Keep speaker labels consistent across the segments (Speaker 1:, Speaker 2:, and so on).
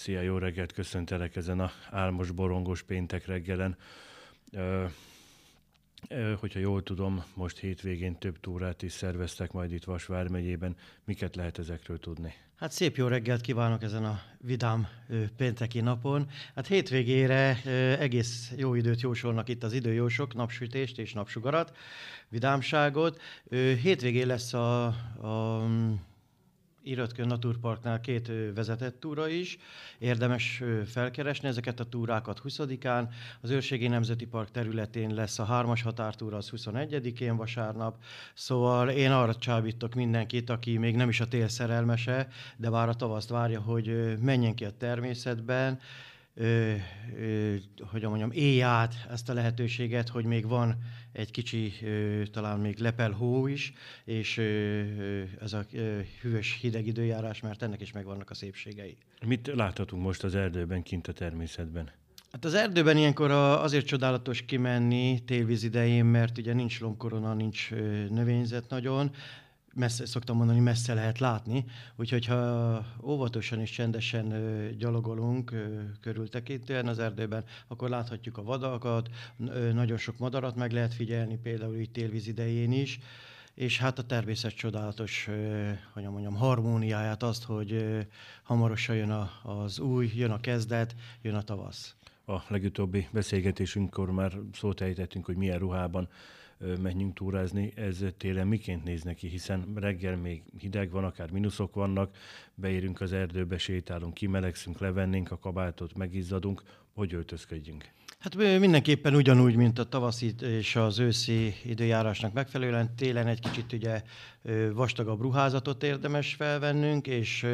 Speaker 1: Szia, jó reggelt, köszöntelek ezen a álmos, borongos péntek reggelen. Ö, hogyha jól tudom, most hétvégén több túrát is szerveztek majd itt Vas vármegyében. Miket lehet ezekről tudni?
Speaker 2: Hát szép jó reggelt kívánok ezen a vidám ö, pénteki napon. Hát hétvégére ö, egész jó időt jósolnak itt az időjósok, napsütést és napsugarat, vidámságot. Ö, hétvégén lesz a, a Iratkön Naturparknál két vezetett túra is. Érdemes felkeresni ezeket a túrákat 20-án. Az Őrségi Nemzeti Park területén lesz a hármas határtúra, az 21-én vasárnap. Szóval én arra csábítok mindenkit, aki még nem is a tél szerelmese, de már a tavaszt várja, hogy menjen ki a természetben, ö, ö, hogy mondjam, élj át ezt a lehetőséget, hogy még van egy kicsi, ö, talán még lepel hó is, és ö, ö, ez a ö, hűvös hideg időjárás, mert ennek is megvannak a szépségei.
Speaker 1: Mit láthatunk most az erdőben, kint a természetben?
Speaker 2: Hát az erdőben ilyenkor azért csodálatos kimenni télvíz idején, mert ugye nincs lomkorona, nincs növényzet nagyon, messze, szoktam mondani, messze lehet látni, úgyhogy ha óvatosan és csendesen gyalogolunk körültekintően az erdőben, akkor láthatjuk a vadakat, nagyon sok madarat meg lehet figyelni, például így télvíz idején is, és hát a természet csodálatos, hogy mondjam, harmóniáját, azt, hogy hamarosan jön a, az új, jön a kezdet, jön a tavasz.
Speaker 1: A legutóbbi beszélgetésünkkor már szót ejtettünk, hogy milyen ruhában menjünk túrázni, ez télen miként néz neki, hiszen reggel még hideg van, akár mínuszok vannak, beérünk az erdőbe, sétálunk, kimelegszünk, levennénk a kabátot, megizzadunk, hogy öltözködjünk?
Speaker 2: Hát mindenképpen ugyanúgy, mint a tavaszi és az őszi időjárásnak megfelelően, télen egy kicsit ugye vastagabb ruházatot érdemes felvennünk, és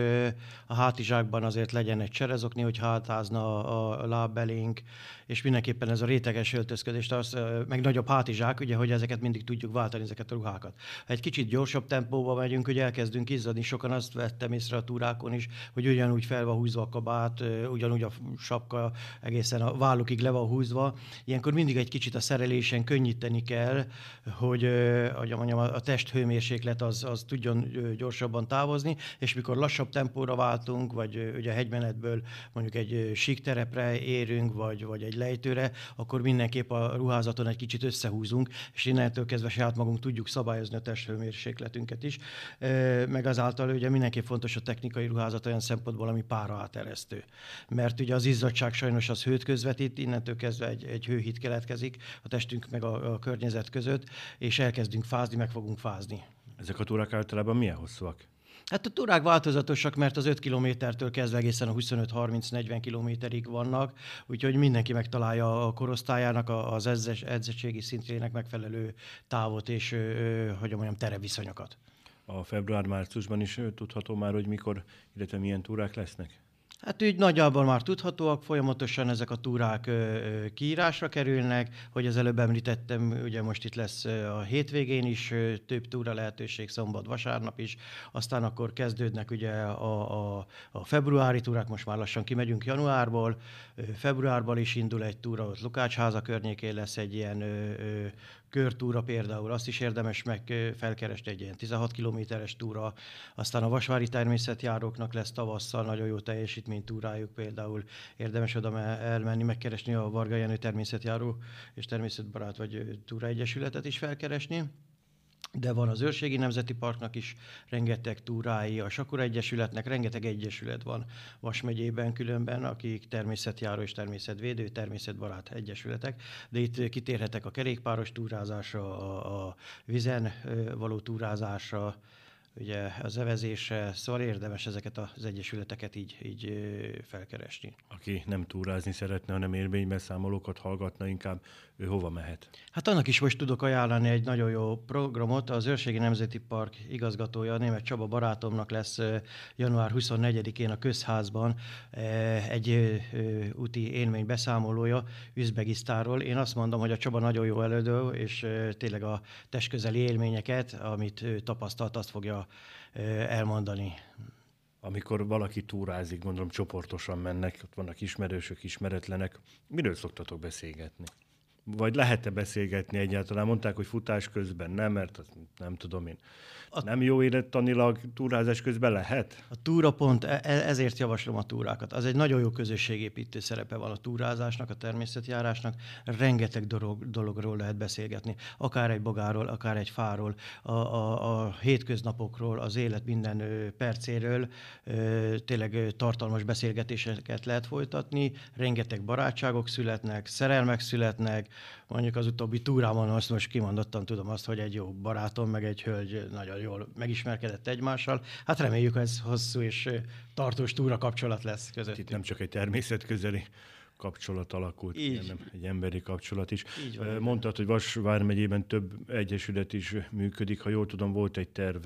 Speaker 2: a hátizsákban azért legyen egy cserezokni, hogy hátázna a lábbelénk, és mindenképpen ez a réteges öltözködés, az, meg nagyobb hátizsák, ugye, hogy ezeket mindig tudjuk váltani, ezeket a ruhákat. Ha egy kicsit gyorsabb tempóba megyünk, hogy elkezdünk izzadni, sokan azt vettem észre a túrákon is, hogy ugyanúgy fel van húzva a kabát, ugyanúgy a sapka egészen a vállukig le van húzva. Ilyenkor mindig egy kicsit a szerelésen könnyíteni kell, hogy, hogy mondjam, a test hőmérséklet az, az tudjon gyorsabban távozni, és mikor lassabb tempóra váltunk, vagy ugye a hegymenetből mondjuk egy sík terepre érünk, vagy, vagy egy lejtőre, akkor mindenképp a ruházaton egy kicsit összehúzunk, és innentől kezdve saját magunk tudjuk szabályozni a testhőmérsékletünket is. Meg azáltal ugye mindenképp fontos a technikai ruházat olyan szempontból, ami pára áteresztő. Mert ugye az izzadság sajnos az hőt közvetít, innentől kezdve egy, egy hőhit keletkezik a testünk meg a, a környezet között, és elkezdünk fázni, meg fogunk fázni.
Speaker 1: Ezek a túrák általában milyen hosszúak?
Speaker 2: Hát a túrák változatosak, mert az 5 kilométertől kezdve egészen a 25-30-40 kilométerig vannak, úgyhogy mindenki megtalálja a korosztályának, az edzettségi szintének megfelelő távot és, hogy mondjam, tereviszonyokat.
Speaker 1: A február-márciusban is tudható már, hogy mikor, illetve milyen túrák lesznek?
Speaker 2: Hát úgy nagyjából már tudhatóak, folyamatosan ezek a túrák kiírásra kerülnek, hogy az előbb említettem, ugye most itt lesz a hétvégén is több túra lehetőség, szombat, vasárnap is, aztán akkor kezdődnek ugye a, a, a februári túrák, most már lassan kimegyünk januárból, februárban is indul egy túra, ott Lukácsháza környékén lesz egy ilyen körtúra például, azt is érdemes meg felkeresni egy ilyen 16 kilométeres túra, aztán a vasvári természetjáróknak lesz tavasszal nagyon jó teljesítménytúrájuk például, érdemes oda elmenni, megkeresni a Varga Jenő természetjáró és természetbarát vagy túra egyesületet is felkeresni de van az Őrségi Nemzeti Parknak is rengeteg túrái, a Sakura Egyesületnek rengeteg egyesület van Vas megyében különben, akik természetjáró és természetvédő, természetbarát egyesületek, de itt kitérhetek a kerékpáros túrázásra, a, a vizen való túrázásra, ugye az evezésre, szóval érdemes ezeket az egyesületeket így, így felkeresni.
Speaker 1: Aki nem túrázni szeretne, hanem élménybeszámolókat hallgatna, inkább ő hova mehet?
Speaker 2: Hát annak is most tudok ajánlani egy nagyon jó programot. Az Őrségi Nemzeti Park igazgatója, német Csaba barátomnak lesz január 24-én a közházban egy úti élmény beszámolója Üzbegisztáról. Én azt mondom, hogy a Csaba nagyon jó elődő, és tényleg a testközeli élményeket, amit tapasztalt, azt fogja elmondani
Speaker 1: amikor valaki túrázik, gondolom csoportosan mennek, ott vannak ismerősök, ismeretlenek. Miről szoktatok beszélgetni? vagy lehet-e beszélgetni egyáltalán? Mondták, hogy futás közben nem, mert nem tudom én. A... Nem jó élettanilag túrázás közben lehet?
Speaker 2: A túrapont, e- e- ezért javaslom a túrákat. Az egy nagyon jó közösségépítő szerepe van a túrázásnak, a természetjárásnak. Rengeteg dolog, dologról lehet beszélgetni. Akár egy bogáról, akár egy fáról, a, a, a hétköznapokról, az élet minden percéről. Tényleg tartalmas beszélgetéseket lehet folytatni. Rengeteg barátságok születnek, szerelmek születnek. Mondjuk az utóbbi túrámon azt most kimondottan tudom azt, hogy egy jó barátom, meg egy hölgy nagyon jól megismerkedett egymással. Hát reméljük, ez hosszú és tartós túra kapcsolat lesz között.
Speaker 1: Itt nem csak egy természetközeli kapcsolat alakult, Így. hanem egy emberi kapcsolat is. Így van, Mondtad, hogy Vas vármegyében több egyesület is működik. Ha jól tudom, volt egy terv,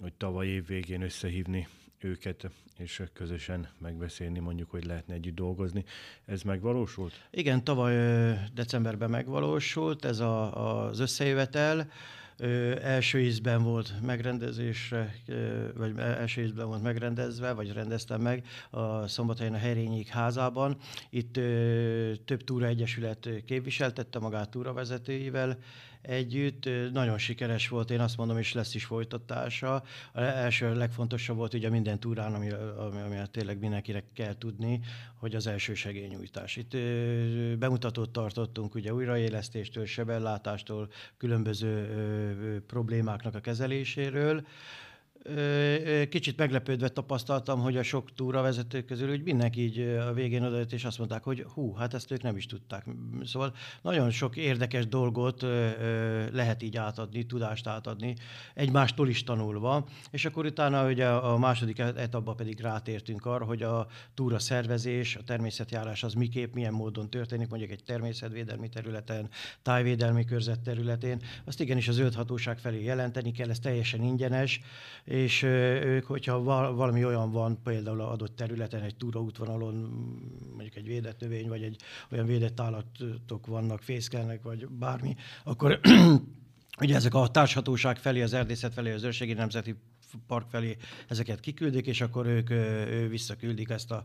Speaker 1: hogy tavaly év végén összehívni őket, és közösen megbeszélni mondjuk, hogy lehetne együtt dolgozni. Ez megvalósult?
Speaker 2: Igen, tavaly decemberben megvalósult ez a, az összejövetel első ízben volt megrendezésre, vagy első ízben volt megrendezve, vagy rendeztem meg a Szombathelyen a Herényék házában. Itt több túra egyesület képviseltette magát túravezetőivel, együtt. Nagyon sikeres volt, én azt mondom, és lesz is folytatása. A első legfontosabb volt ugye minden túrán, ami, ami, ami tényleg mindenkinek kell tudni, hogy az első segélynyújtás. Itt bemutatót tartottunk ugye újraélesztéstől, sebellátástól, különböző problémáknak a kezeléséről. Kicsit meglepődve tapasztaltam, hogy a sok túravezetők közül úgy mindenki így a végén odajött, és azt mondták, hogy hú, hát ezt ők nem is tudták. Szóval nagyon sok érdekes dolgot lehet így átadni, tudást átadni, egymástól is tanulva, és akkor utána ugye a második etapban pedig rátértünk arra, hogy a túra szervezés, a természetjárás az miképp, milyen módon történik, mondjuk egy természetvédelmi területen, tájvédelmi körzet területén, azt igenis az zöld hatóság felé jelenteni kell, ez teljesen ingyenes, és ők, hogyha valami olyan van, például adott területen, egy túraútvonalon, mondjuk egy védett növény, vagy egy olyan védett állatok vannak, fészkelnek, vagy bármi, akkor ugye ezek a társhatóság felé, az erdészet felé, az őrségi nemzeti park felé ezeket kiküldik, és akkor ők ő visszaküldik ezt a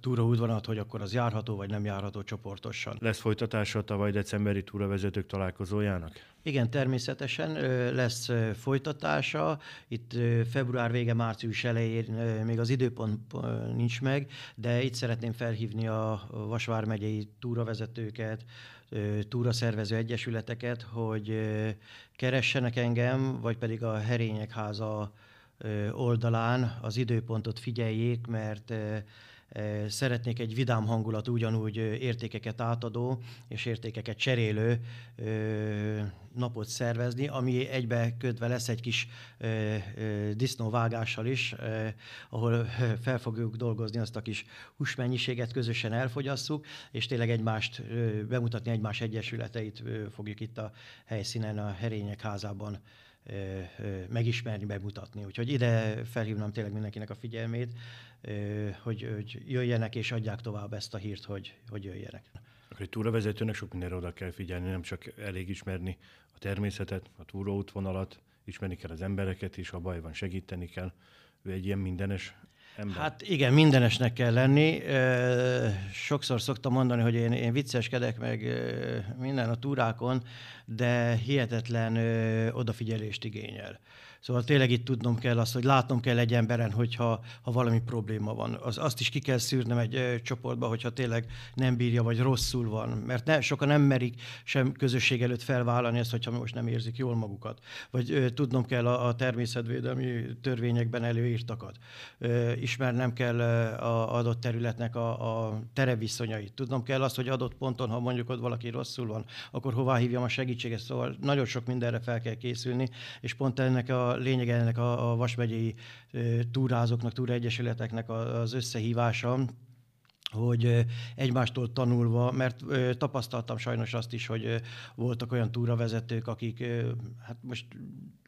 Speaker 2: túraútvonalat, hogy akkor az járható vagy nem járható csoportosan.
Speaker 1: Lesz folytatása a tavaly decemberi túravezetők találkozójának?
Speaker 2: Igen, természetesen lesz folytatása. Itt február vége, március elején még az időpont nincs meg, de itt szeretném felhívni a Vasvár megyei túravezetőket, túraszervező egyesületeket, hogy keressenek engem, vagy pedig a Herények Háza oldalán az időpontot figyeljék, mert szeretnék egy vidám hangulat, ugyanúgy értékeket átadó és értékeket cserélő napot szervezni, ami egybe kötve lesz egy kis disznóvágással is, ahol fel fogjuk dolgozni azt a kis húsmennyiséget, közösen elfogyasszuk, és tényleg egymást bemutatni, egymás egyesületeit fogjuk itt a helyszínen, a Herények házában megismerni, bemutatni. Úgyhogy ide felhívnám tényleg mindenkinek a figyelmét, hogy, hogy jöjjenek és adják tovább ezt a hírt, hogy, hogy jöjjenek.
Speaker 1: Akkor egy túravezetőnek sok mindenre oda kell figyelni, nem csak elég ismerni a természetet, a túróútvonalat, ismerni kell az embereket is, ha baj van, segíteni kell. Ő egy ilyen mindenes ember.
Speaker 2: Hát igen, mindenesnek kell lenni. Sokszor szoktam mondani, hogy én, én vicceskedek meg minden a túrákon, de hihetetlen odafigyelést igényel. Szóval tényleg itt tudnom kell azt, hogy látnom kell egy emberen, hogyha ha valami probléma van. Az, azt is ki kell szűrnem egy ö, csoportba, hogyha tényleg nem bírja, vagy rosszul van. Mert ne, sokan nem merik sem közösség előtt felvállalni ezt, hogyha most nem érzik jól magukat. Vagy ö, tudnom kell a, a természetvédelmi törvényekben előírtakat. Ö, ismernem kell a adott területnek a, a tereviszonyait. Tudnom kell azt, hogy adott ponton, ha mondjuk ott valaki rosszul van, akkor hová hívjam a segítséget. Szóval nagyon sok mindenre fel kell készülni, és pont ennek a lényeg ennek a, a vasmegyei túrázóknak, túraegyesületeknek az összehívása, hogy egymástól tanulva, mert tapasztaltam sajnos azt is, hogy voltak olyan túravezetők, akik hát most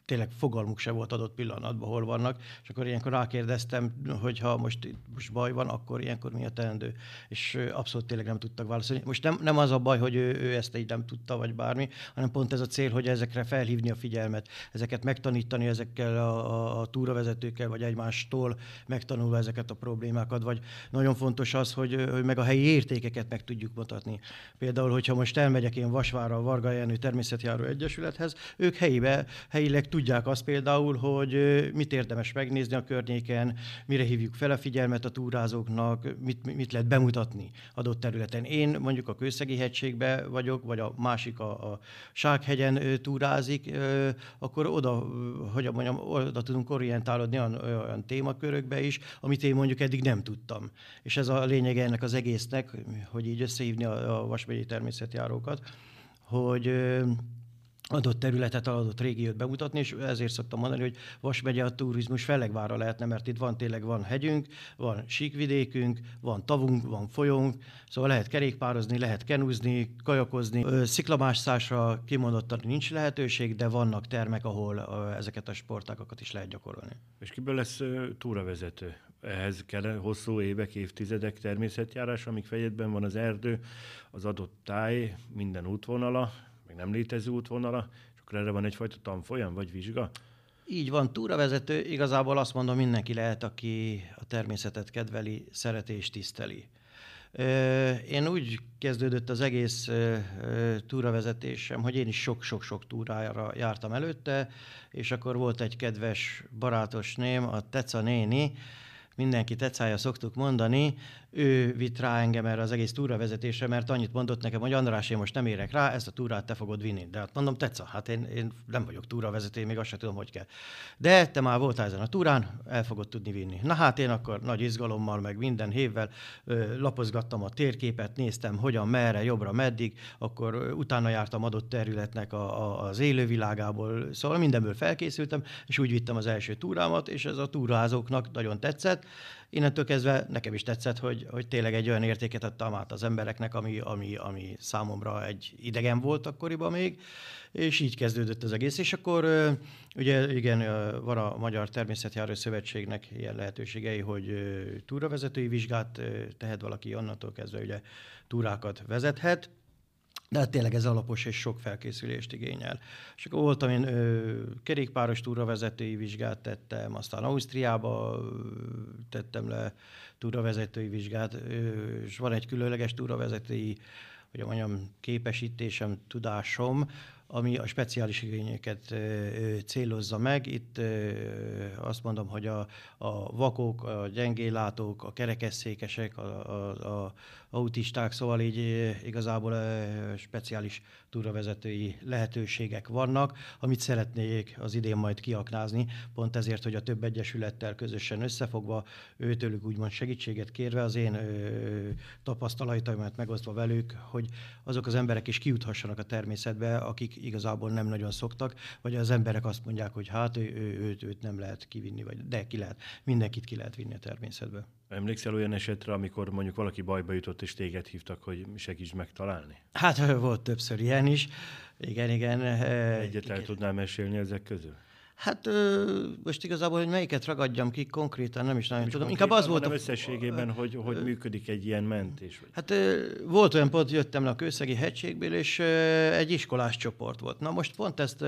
Speaker 2: tényleg fogalmuk se volt adott pillanatban, hol vannak, és akkor ilyenkor rákérdeztem, hogy ha most, most baj van, akkor ilyenkor mi a teendő. És abszolút tényleg nem tudtak válaszolni. Most nem, nem az a baj, hogy ő, ő ezt így nem tudta, vagy bármi, hanem pont ez a cél, hogy ezekre felhívni a figyelmet, ezeket megtanítani ezekkel a, a, a túravezetőkkel, vagy egymástól megtanulva ezeket a problémákat, vagy nagyon fontos az, hogy, hogy meg a helyi értékeket meg tudjuk mutatni. Például, hogyha most elmegyek én Vasvára a Varga Természetjáró Egyesülethez, ők helyibe, helyileg tudják azt például, hogy mit érdemes megnézni a környéken, mire hívjuk fel a figyelmet a túrázóknak, mit, mit lehet bemutatni adott területen. Én mondjuk a Kőszegi hegységbe vagyok, vagy a másik a, a Sághegyen túrázik, akkor oda, hogy mondjam, oda tudunk orientálódni olyan, olyan témakörökbe is, amit én mondjuk eddig nem tudtam. És ez a lényege ennek az egésznek, hogy így összehívni a, a vasmegyi természetjárókat, hogy adott területet, adott régiót bemutatni, és ezért szoktam mondani, hogy Vas megye a turizmus fellegvára lehetne, mert itt van tényleg van hegyünk, van síkvidékünk, van tavunk, van folyónk, szóval lehet kerékpározni, lehet kenúzni, kajakozni. Sziklamászásra kimondottan nincs lehetőség, de vannak termek, ahol ezeket a sportágokat is lehet gyakorolni.
Speaker 1: És kiből lesz túravezető? Ehhez kell hosszú évek, évtizedek természetjárás, amíg fejedben van az erdő, az adott táj, minden útvonala, meg nem létező útvonala, és akkor erre van egyfajta tanfolyam vagy vizsga?
Speaker 2: Így van, túravezető, igazából azt mondom, mindenki lehet, aki a természetet kedveli, szereti és tiszteli. Én úgy kezdődött az egész túravezetésem, hogy én is sok-sok-sok túrára jártam előtte, és akkor volt egy kedves barátos ném, a Teca néni, mindenki tecája szoktuk mondani, ő vitt rá engem erre az egész túravezetésre, mert annyit mondott nekem, hogy András, én most nem érek rá, ezt a túrát te fogod vinni. De hát mondom, tetsza, hát én, én nem vagyok túravezető, még azt sem tudom, hogy kell. De te már voltál ezen a túrán, el fogod tudni vinni. Na hát én akkor nagy izgalommal, meg minden hévvel ö, lapozgattam a térképet, néztem, hogyan, merre, jobbra, meddig, akkor utána jártam adott területnek a, a, az élővilágából, szóval mindenből felkészültem, és úgy vittem az első túrámat, és ez a túrázóknak nagyon tetszett, innentől kezdve nekem is tetszett, hogy, hogy tényleg egy olyan értéket adtam át az embereknek, ami, ami, ami számomra egy idegen volt akkoriban még, és így kezdődött az egész. És akkor ugye igen, van a Magyar Természetjáró Szövetségnek ilyen lehetőségei, hogy túravezetői vizsgát tehet valaki, onnantól kezdve ugye túrákat vezethet, de hát tényleg ez alapos és sok felkészülést igényel. És akkor voltam én ö, kerékpáros túravezetői vizsgát tettem, aztán Ausztriába ö, tettem le túravezetői vizsgát, ö, és van egy különleges túravezetői, hogy mondjam, képesítésem, tudásom, ami a speciális igényeket célozza meg. Itt azt mondom, hogy a, a vakok, a gyengélátók, a kerekesszékesek, a, a, a autisták, szóval így igazából speciális túravezetői lehetőségek vannak, amit szeretnék az idén majd kiaknázni, pont ezért, hogy a több egyesülettel közösen összefogva, őtőlük úgymond segítséget kérve, az én tapasztalataimat megosztva velük, hogy azok az emberek is kiuthassanak a természetbe, akik igazából nem nagyon szoktak, vagy az emberek azt mondják, hogy hát ő, ő, őt, őt nem lehet kivinni, vagy de ki lehet. Mindenkit ki lehet vinni a természetbe.
Speaker 1: Emlékszel olyan esetre, amikor mondjuk valaki bajba jutott, és téged hívtak, hogy segíts megtalálni?
Speaker 2: Hát volt többször ilyen is. Igen, igen.
Speaker 1: Egyet igen. el tudnál mesélni ezek közül?
Speaker 2: Hát most igazából, hogy melyiket ragadjam ki konkrétan, nem is nagyon
Speaker 1: Most
Speaker 2: tudom.
Speaker 1: Inkább az volt a... összességében, hogy, hogy működik egy ilyen mentés. Vagy...
Speaker 2: Hát volt olyan pont, jöttem le a Kőszegi hegységből, és egy iskolás csoport volt. Na most pont ezt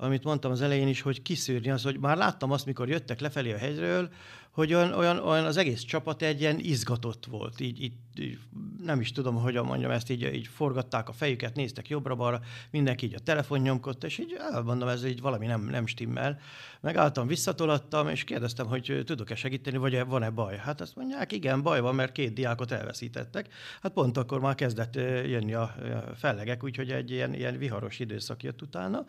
Speaker 2: amit mondtam az elején is, hogy kiszűrni az, hogy már láttam azt, mikor jöttek lefelé a hegyről, hogy olyan, olyan, olyan az egész csapat egy ilyen izgatott volt. Így, így, így nem is tudom, hogyan mondjam ezt, így, így forgatták a fejüket, néztek jobbra-balra, mindenki így a telefon nyomkodta, és így elmondom, ez így valami nem, nem stimmel. Megálltam, visszatolattam, és kérdeztem, hogy tudok-e segíteni, vagy van-e baj. Hát azt mondják, igen, baj van, mert két diákot elveszítettek. Hát pont akkor már kezdett jönni a fellegek, úgyhogy egy ilyen, ilyen viharos időszak jött utána.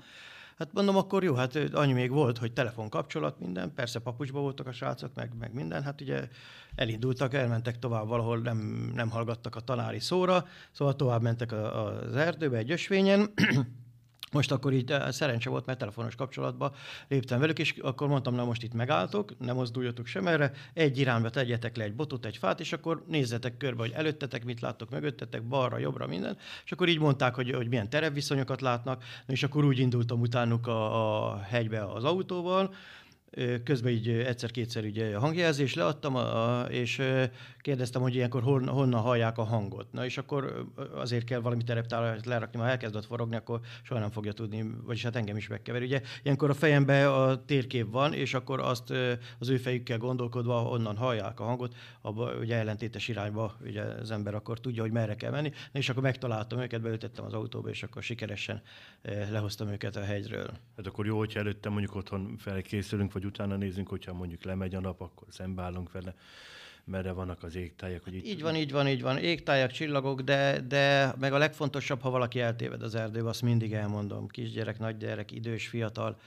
Speaker 2: Hát mondom, akkor jó, hát annyi még volt, hogy telefonkapcsolat, minden, persze papucsba voltak a srácok, meg, meg minden, hát ugye elindultak, elmentek tovább valahol, nem, nem hallgattak a tanári szóra, szóval tovább mentek az erdőbe egy ösvényen, most akkor így eh, szerencse volt, mert telefonos kapcsolatba léptem velük, és akkor mondtam, na most itt megálltok, nem mozduljatok sem erre, egy irányba tegyetek le egy botot, egy fát, és akkor nézzetek körbe, hogy előttetek mit láttok, mögöttetek, balra, jobbra, minden. És akkor így mondták, hogy, hogy milyen terepviszonyokat látnak, és akkor úgy indultam utánuk a, a hegybe az autóval, közben így egyszer-kétszer ugye hangjelzést leadtam, a, és kérdeztem, hogy ilyenkor hon, honnan hallják a hangot. Na és akkor azért kell valami tereptárat lerakni, ha elkezdett forogni, akkor soha nem fogja tudni, vagyis hát engem is megkever. Ugye ilyenkor a fejembe a térkép van, és akkor azt az ő fejükkel gondolkodva, onnan hallják a hangot, abba ugye ellentétes irányba ugye az ember akkor tudja, hogy merre kell menni. Na és akkor megtaláltam őket, beültettem az autóba, és akkor sikeresen lehoztam őket a hegyről.
Speaker 1: Hát akkor jó, hogyha előtte mondjuk otthon felkészülünk, vagy utána nézzünk, hogyha mondjuk lemegy a nap, akkor szembeállunk vele merre vannak az égtájak. Hogy itt...
Speaker 2: Így van, így van, így van. Égtájak, csillagok, de, de meg a legfontosabb, ha valaki eltéved az erdőbe, azt mindig elmondom. Kisgyerek, nagygyerek, idős, fiatal,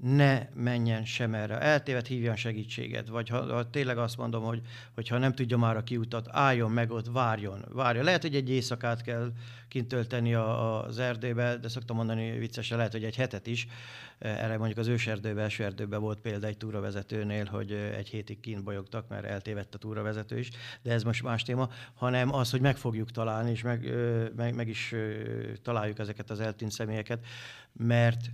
Speaker 2: ne menjen sem erre. Eltévet hívjan segítséget, vagy ha, ha tényleg azt mondom, hogy, hogy ha nem tudja már a kiutat, álljon meg ott, várjon, várjon. Lehet, hogy egy éjszakát kell kint tölteni a, az erdőbe, de szoktam mondani viccesen, lehet, hogy egy hetet is. Erre mondjuk az őserdőben, első erdőben volt példa egy túravezetőnél, hogy egy hétig kint bolyogtak, mert eltévedt a túravezető is, de ez most más téma, hanem az, hogy meg fogjuk találni, és meg, meg, meg is találjuk ezeket az eltűnt személyeket, mert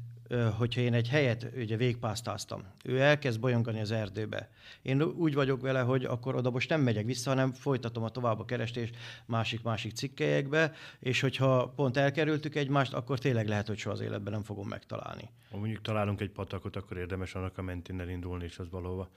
Speaker 2: hogyha én egy helyet ugye végpásztáztam, ő elkezd bolyongani az erdőbe. Én úgy vagyok vele, hogy akkor oda most nem megyek vissza, hanem folytatom a tovább a kerestést másik-másik cikkelyekbe, és hogyha pont elkerültük egymást, akkor tényleg lehet, hogy soha az életben nem fogom megtalálni.
Speaker 1: Ha mondjuk találunk egy patakot, akkor érdemes annak a mentén elindulni, és az valahova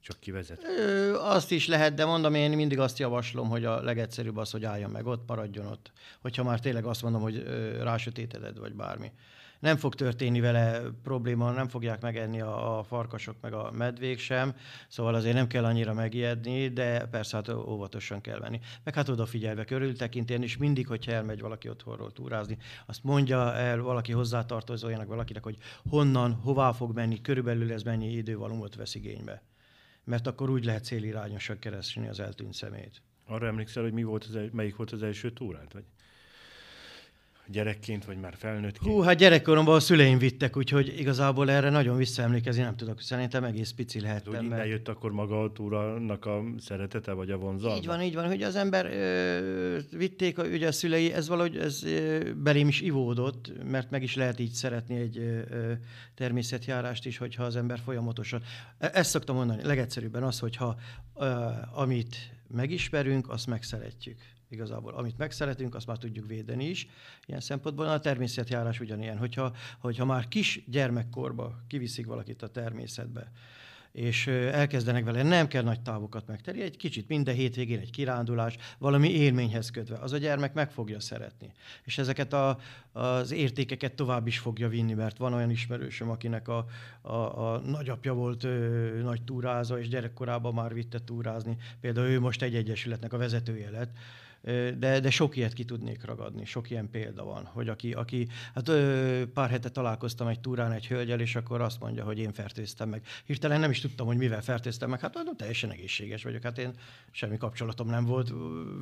Speaker 1: csak kivezet?
Speaker 2: Ö, azt is lehet, de mondom, én mindig azt javaslom, hogy a legegyszerűbb az, hogy álljon meg ott, maradjon ott. Hogyha már tényleg azt mondom, hogy rásötéteded, vagy bármi nem fog történni vele probléma, nem fogják megenni a, a farkasok meg a medvék sem, szóval azért nem kell annyira megijedni, de persze hát óvatosan kell menni. Meg hát odafigyelve, körültekintén, és mindig, hogyha elmegy valaki otthonról túrázni, azt mondja el valaki hozzátartozójának valakinek, hogy honnan, hová fog menni, körülbelül ez mennyi idővalumot vesz igénybe. Mert akkor úgy lehet célirányosan keresni az eltűnt szemét.
Speaker 1: Arra emlékszel, hogy mi volt az, melyik volt az első túrát? Vagy? Gyerekként, vagy már felnőttként?
Speaker 2: Hú, hát gyerekkoromban a szüleim vittek, úgyhogy igazából erre nagyon visszaemlékezni nem tudok. Szerintem egész pici lehettem.
Speaker 1: Úgy mert... jött akkor maga a túrának a szeretete, vagy a vonzalma?
Speaker 2: Így van, így van, hogy az ember ö, vitték, a, ugye a szülei, ez valahogy ez ö, belém is ivódott, mert meg is lehet így szeretni egy ö, természetjárást is, hogyha az ember folyamatosan. E, ezt szoktam mondani, legegyszerűbben az, hogyha ö, amit megismerünk, azt megszeretjük igazából. Amit megszeretünk, azt már tudjuk védeni is. Ilyen szempontból a természetjárás ugyanilyen. Hogyha, hogyha már kis gyermekkorba kiviszik valakit a természetbe, és elkezdenek vele, nem kell nagy távokat megtenni, egy kicsit minden hétvégén egy kirándulás, valami élményhez kötve, az a gyermek meg fogja szeretni. És ezeket a, az értékeket tovább is fogja vinni, mert van olyan ismerősöm, akinek a, a, a nagyapja volt ö, nagy túrázó, és gyerekkorában már vitte túrázni. Például ő most egy egyesületnek a vezetője lett, de, de sok ilyet ki tudnék ragadni, sok ilyen példa van, hogy aki, aki hát pár hete találkoztam egy túrán egy hölgyel, és akkor azt mondja, hogy én fertőztem meg. Hirtelen nem is tudtam, hogy mivel fertőztem meg, hát no, teljesen egészséges vagyok, hát én semmi kapcsolatom nem volt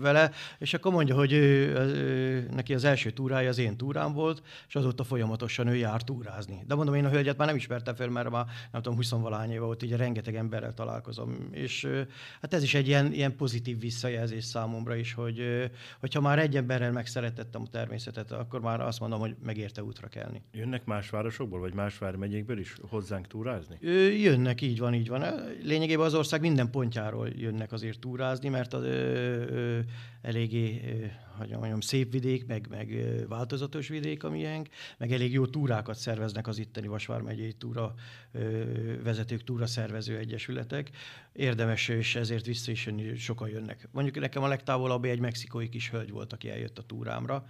Speaker 2: vele, és akkor mondja, hogy ő, ő, neki az első túrája az én túrám volt, és azóta folyamatosan ő jár túrázni. De mondom, én a hölgyet már nem ismertem fel, mert már nem tudom, 20 valány éve volt, így rengeteg emberrel találkozom, és hát ez is egy ilyen, ilyen pozitív visszajelzés számomra is, hogy hogyha már egy emberrel megszeretettem a természetet, akkor már azt mondom, hogy megérte útra kelni.
Speaker 1: Jönnek más városokból, vagy más vármegyékből is hozzánk túrázni?
Speaker 2: Jönnek, így van, így van. Lényegében az ország minden pontjáról jönnek azért túrázni, mert az, ö, ö, eléggé, hogy mondjam, szép vidék, meg, meg változatos vidék, amilyenk, meg elég jó túrákat szerveznek az itteni Vasvár megyei túra vezetők, túra szervező egyesületek. Érdemes, és ezért vissza is jönni, sokan jönnek. Mondjuk nekem a legtávolabb egy mexikói kis hölgy volt, aki eljött a túrámra,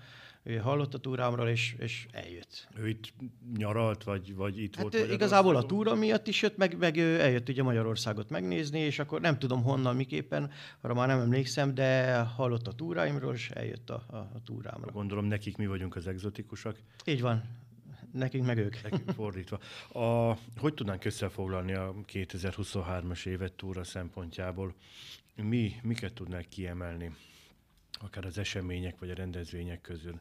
Speaker 2: ő hallott a túrámról, és, és eljött.
Speaker 1: Ő itt nyaralt, vagy, vagy itt
Speaker 2: hát volt? Igazából a túra miatt is jött, meg, meg eljött ugye Magyarországot megnézni, és akkor nem tudom honnan, miképpen, arra már nem emlékszem, de hallott a túráimról, és eljött a, a, a túrámra.
Speaker 1: Gondolom nekik mi vagyunk az egzotikusak.
Speaker 2: Így van. Nekünk meg ők.
Speaker 1: Nekünk fordítva. A, hogy tudnánk összefoglalni a 2023-as évet túra szempontjából? Mi, miket tudnánk kiemelni? Akár az események vagy a rendezvények közül?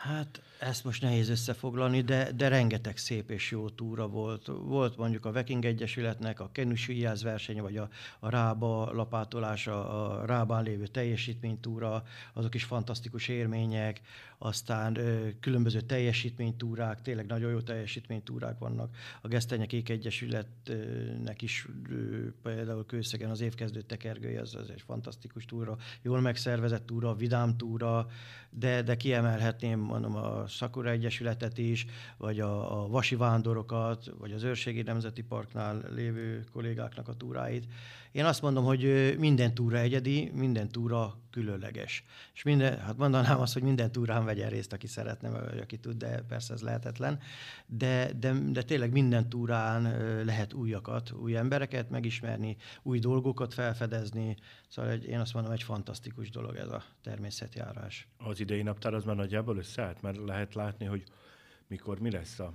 Speaker 2: Hát ezt most nehéz összefoglalni, de, de rengeteg szép és jó túra volt. Volt mondjuk a Viking Egyesületnek a kenusügyjáz verseny, vagy a, a rába lapátolása, a rábán lévő teljesítménytúra, azok is fantasztikus élmények, aztán ö, különböző teljesítménytúrák, tényleg nagyon jó teljesítménytúrák vannak. A Gesztenyek Egyesületnek is ö, például Kőszegen az évkezdő tekergője, az, az egy fantasztikus túra, jól megszervezett túra, vidám túra, de, de kiemelhetném mondom a Sakura Egyesületet is, vagy a, a Vasi Vándorokat, vagy az Őrségi Nemzeti Parknál lévő kollégáknak a túráit. Én azt mondom, hogy minden túra egyedi, minden túra különleges. És minden, hát mondanám azt, hogy minden túrán vegyen részt, aki szeretne, vagy aki tud, de persze ez lehetetlen. De, de, de tényleg minden túrán lehet újakat, új embereket megismerni, új dolgokat felfedezni. Szóval egy, én azt mondom, egy fantasztikus dolog ez a természetjárás.
Speaker 1: Az idei naptár az már nagyjából összeállt, mert lehet látni, hogy mikor mi lesz a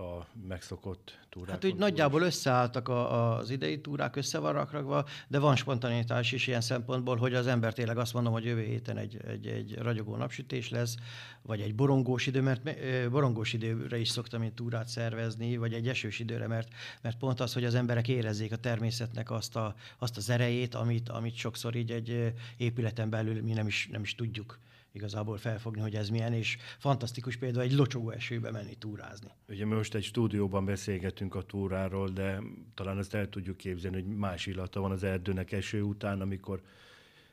Speaker 1: a megszokott túrák?
Speaker 2: Hát úgy nagyjából összeálltak a, az idei túrák, össze van rakva, de van spontanitás is ilyen szempontból, hogy az ember tényleg azt mondom, hogy jövő héten egy, egy, egy ragyogó napsütés lesz, vagy egy borongós idő, mert borongós időre is szoktam én túrát szervezni, vagy egy esős időre, mert, mert pont az, hogy az emberek érezzék a természetnek azt, a, azt az erejét, amit, amit sokszor így egy épületen belül mi nem is, nem is tudjuk igazából felfogni, hogy ez milyen, és fantasztikus például egy locsogó esőbe menni túrázni.
Speaker 1: Ugye mi most egy stúdióban beszélgetünk a túráról, de talán azt el tudjuk képzelni, hogy más illata van az erdőnek eső után, amikor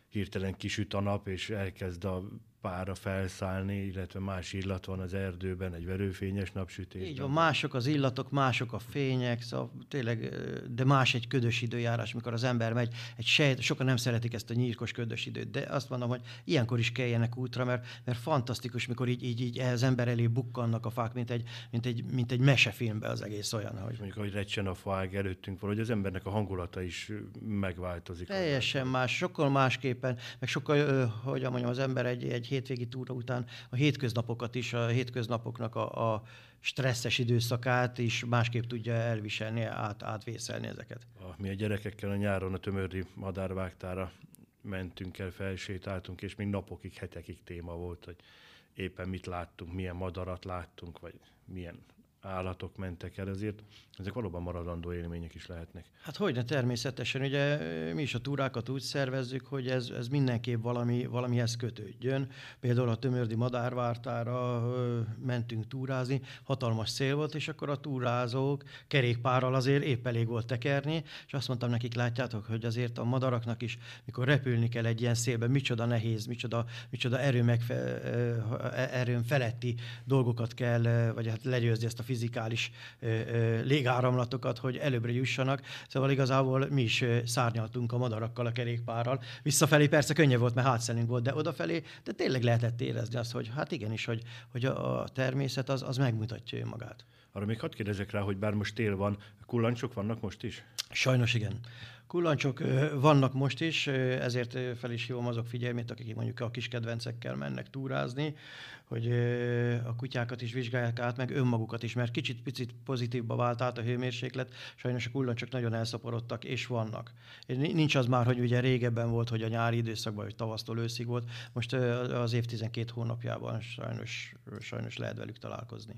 Speaker 1: hirtelen kisüt a nap, és elkezd a pára felszállni, illetve más illat van az erdőben, egy verőfényes napsütés.
Speaker 2: Így van, mások az illatok, mások a fények, szóval tényleg, de más egy ködös időjárás, mikor az ember megy, egy sejt, sokan nem szeretik ezt a nyírkos ködös időt, de azt mondom, hogy ilyenkor is kelljenek útra, mert, mert fantasztikus, mikor így, így, így az ember elé bukkannak a fák, mint egy, mint egy, mint egy mesefilmbe az egész olyan. Hogy...
Speaker 1: Mondjuk, hogy recsen a fák előttünk valahogy az embernek a hangulata is megváltozik.
Speaker 2: Teljesen más, sokkal másképpen, meg sokkal, hogy mondjam, az ember egy, egy hétvégi túra után a hétköznapokat is, a hétköznapoknak a, a stresszes időszakát is másképp tudja elviselni, át, átvészelni ezeket.
Speaker 1: Mi a gyerekekkel a nyáron a tömördi madárvágtára mentünk el, felsétáltunk, és még napokig, hetekig téma volt, hogy éppen mit láttunk, milyen madarat láttunk, vagy milyen állatok mentek el, ezért ezek valóban maradandó élmények is lehetnek.
Speaker 2: Hát hogyne, természetesen. Ugye mi is a túrákat úgy szervezzük, hogy ez, ez mindenképp valami, valamihez kötődjön. Például a Tömördi Madárvártára ö, mentünk túrázni, hatalmas szél volt, és akkor a túrázók kerékpárral azért épp elég volt tekerni, és azt mondtam nekik, látjátok, hogy azért a madaraknak is, mikor repülni kell egy ilyen szélben, micsoda nehéz, micsoda, micsoda erő megfe, erőn feletti dolgokat kell, vagy hát legyőzni ezt a fizikális légáramlatokat, hogy előbbre jussanak. Szóval igazából mi is szárnyaltunk a madarakkal a kerékpárral. Visszafelé persze könnyebb volt, mert hátszelünk volt, de odafelé, de tényleg lehetett érezni azt, hogy hát igenis, hogy, hogy a természet az, az megmutatja magát.
Speaker 1: Arra még hadd kérdezek rá, hogy bár most tél van, kullancsok vannak most is?
Speaker 2: Sajnos igen. Kullancsok vannak most is, ezért fel is hívom azok figyelmét, akik mondjuk a kis kedvencekkel mennek túrázni, hogy a kutyákat is vizsgálják át, meg önmagukat is, mert kicsit-picit pozitívba vált át a hőmérséklet, sajnos a kullancsok nagyon elszaporodtak, és vannak. Nincs az már, hogy ugye régebben volt, hogy a nyári időszakban, hogy tavasztól őszig volt, most az év 12 hónapjában sajnos, sajnos lehet velük találkozni.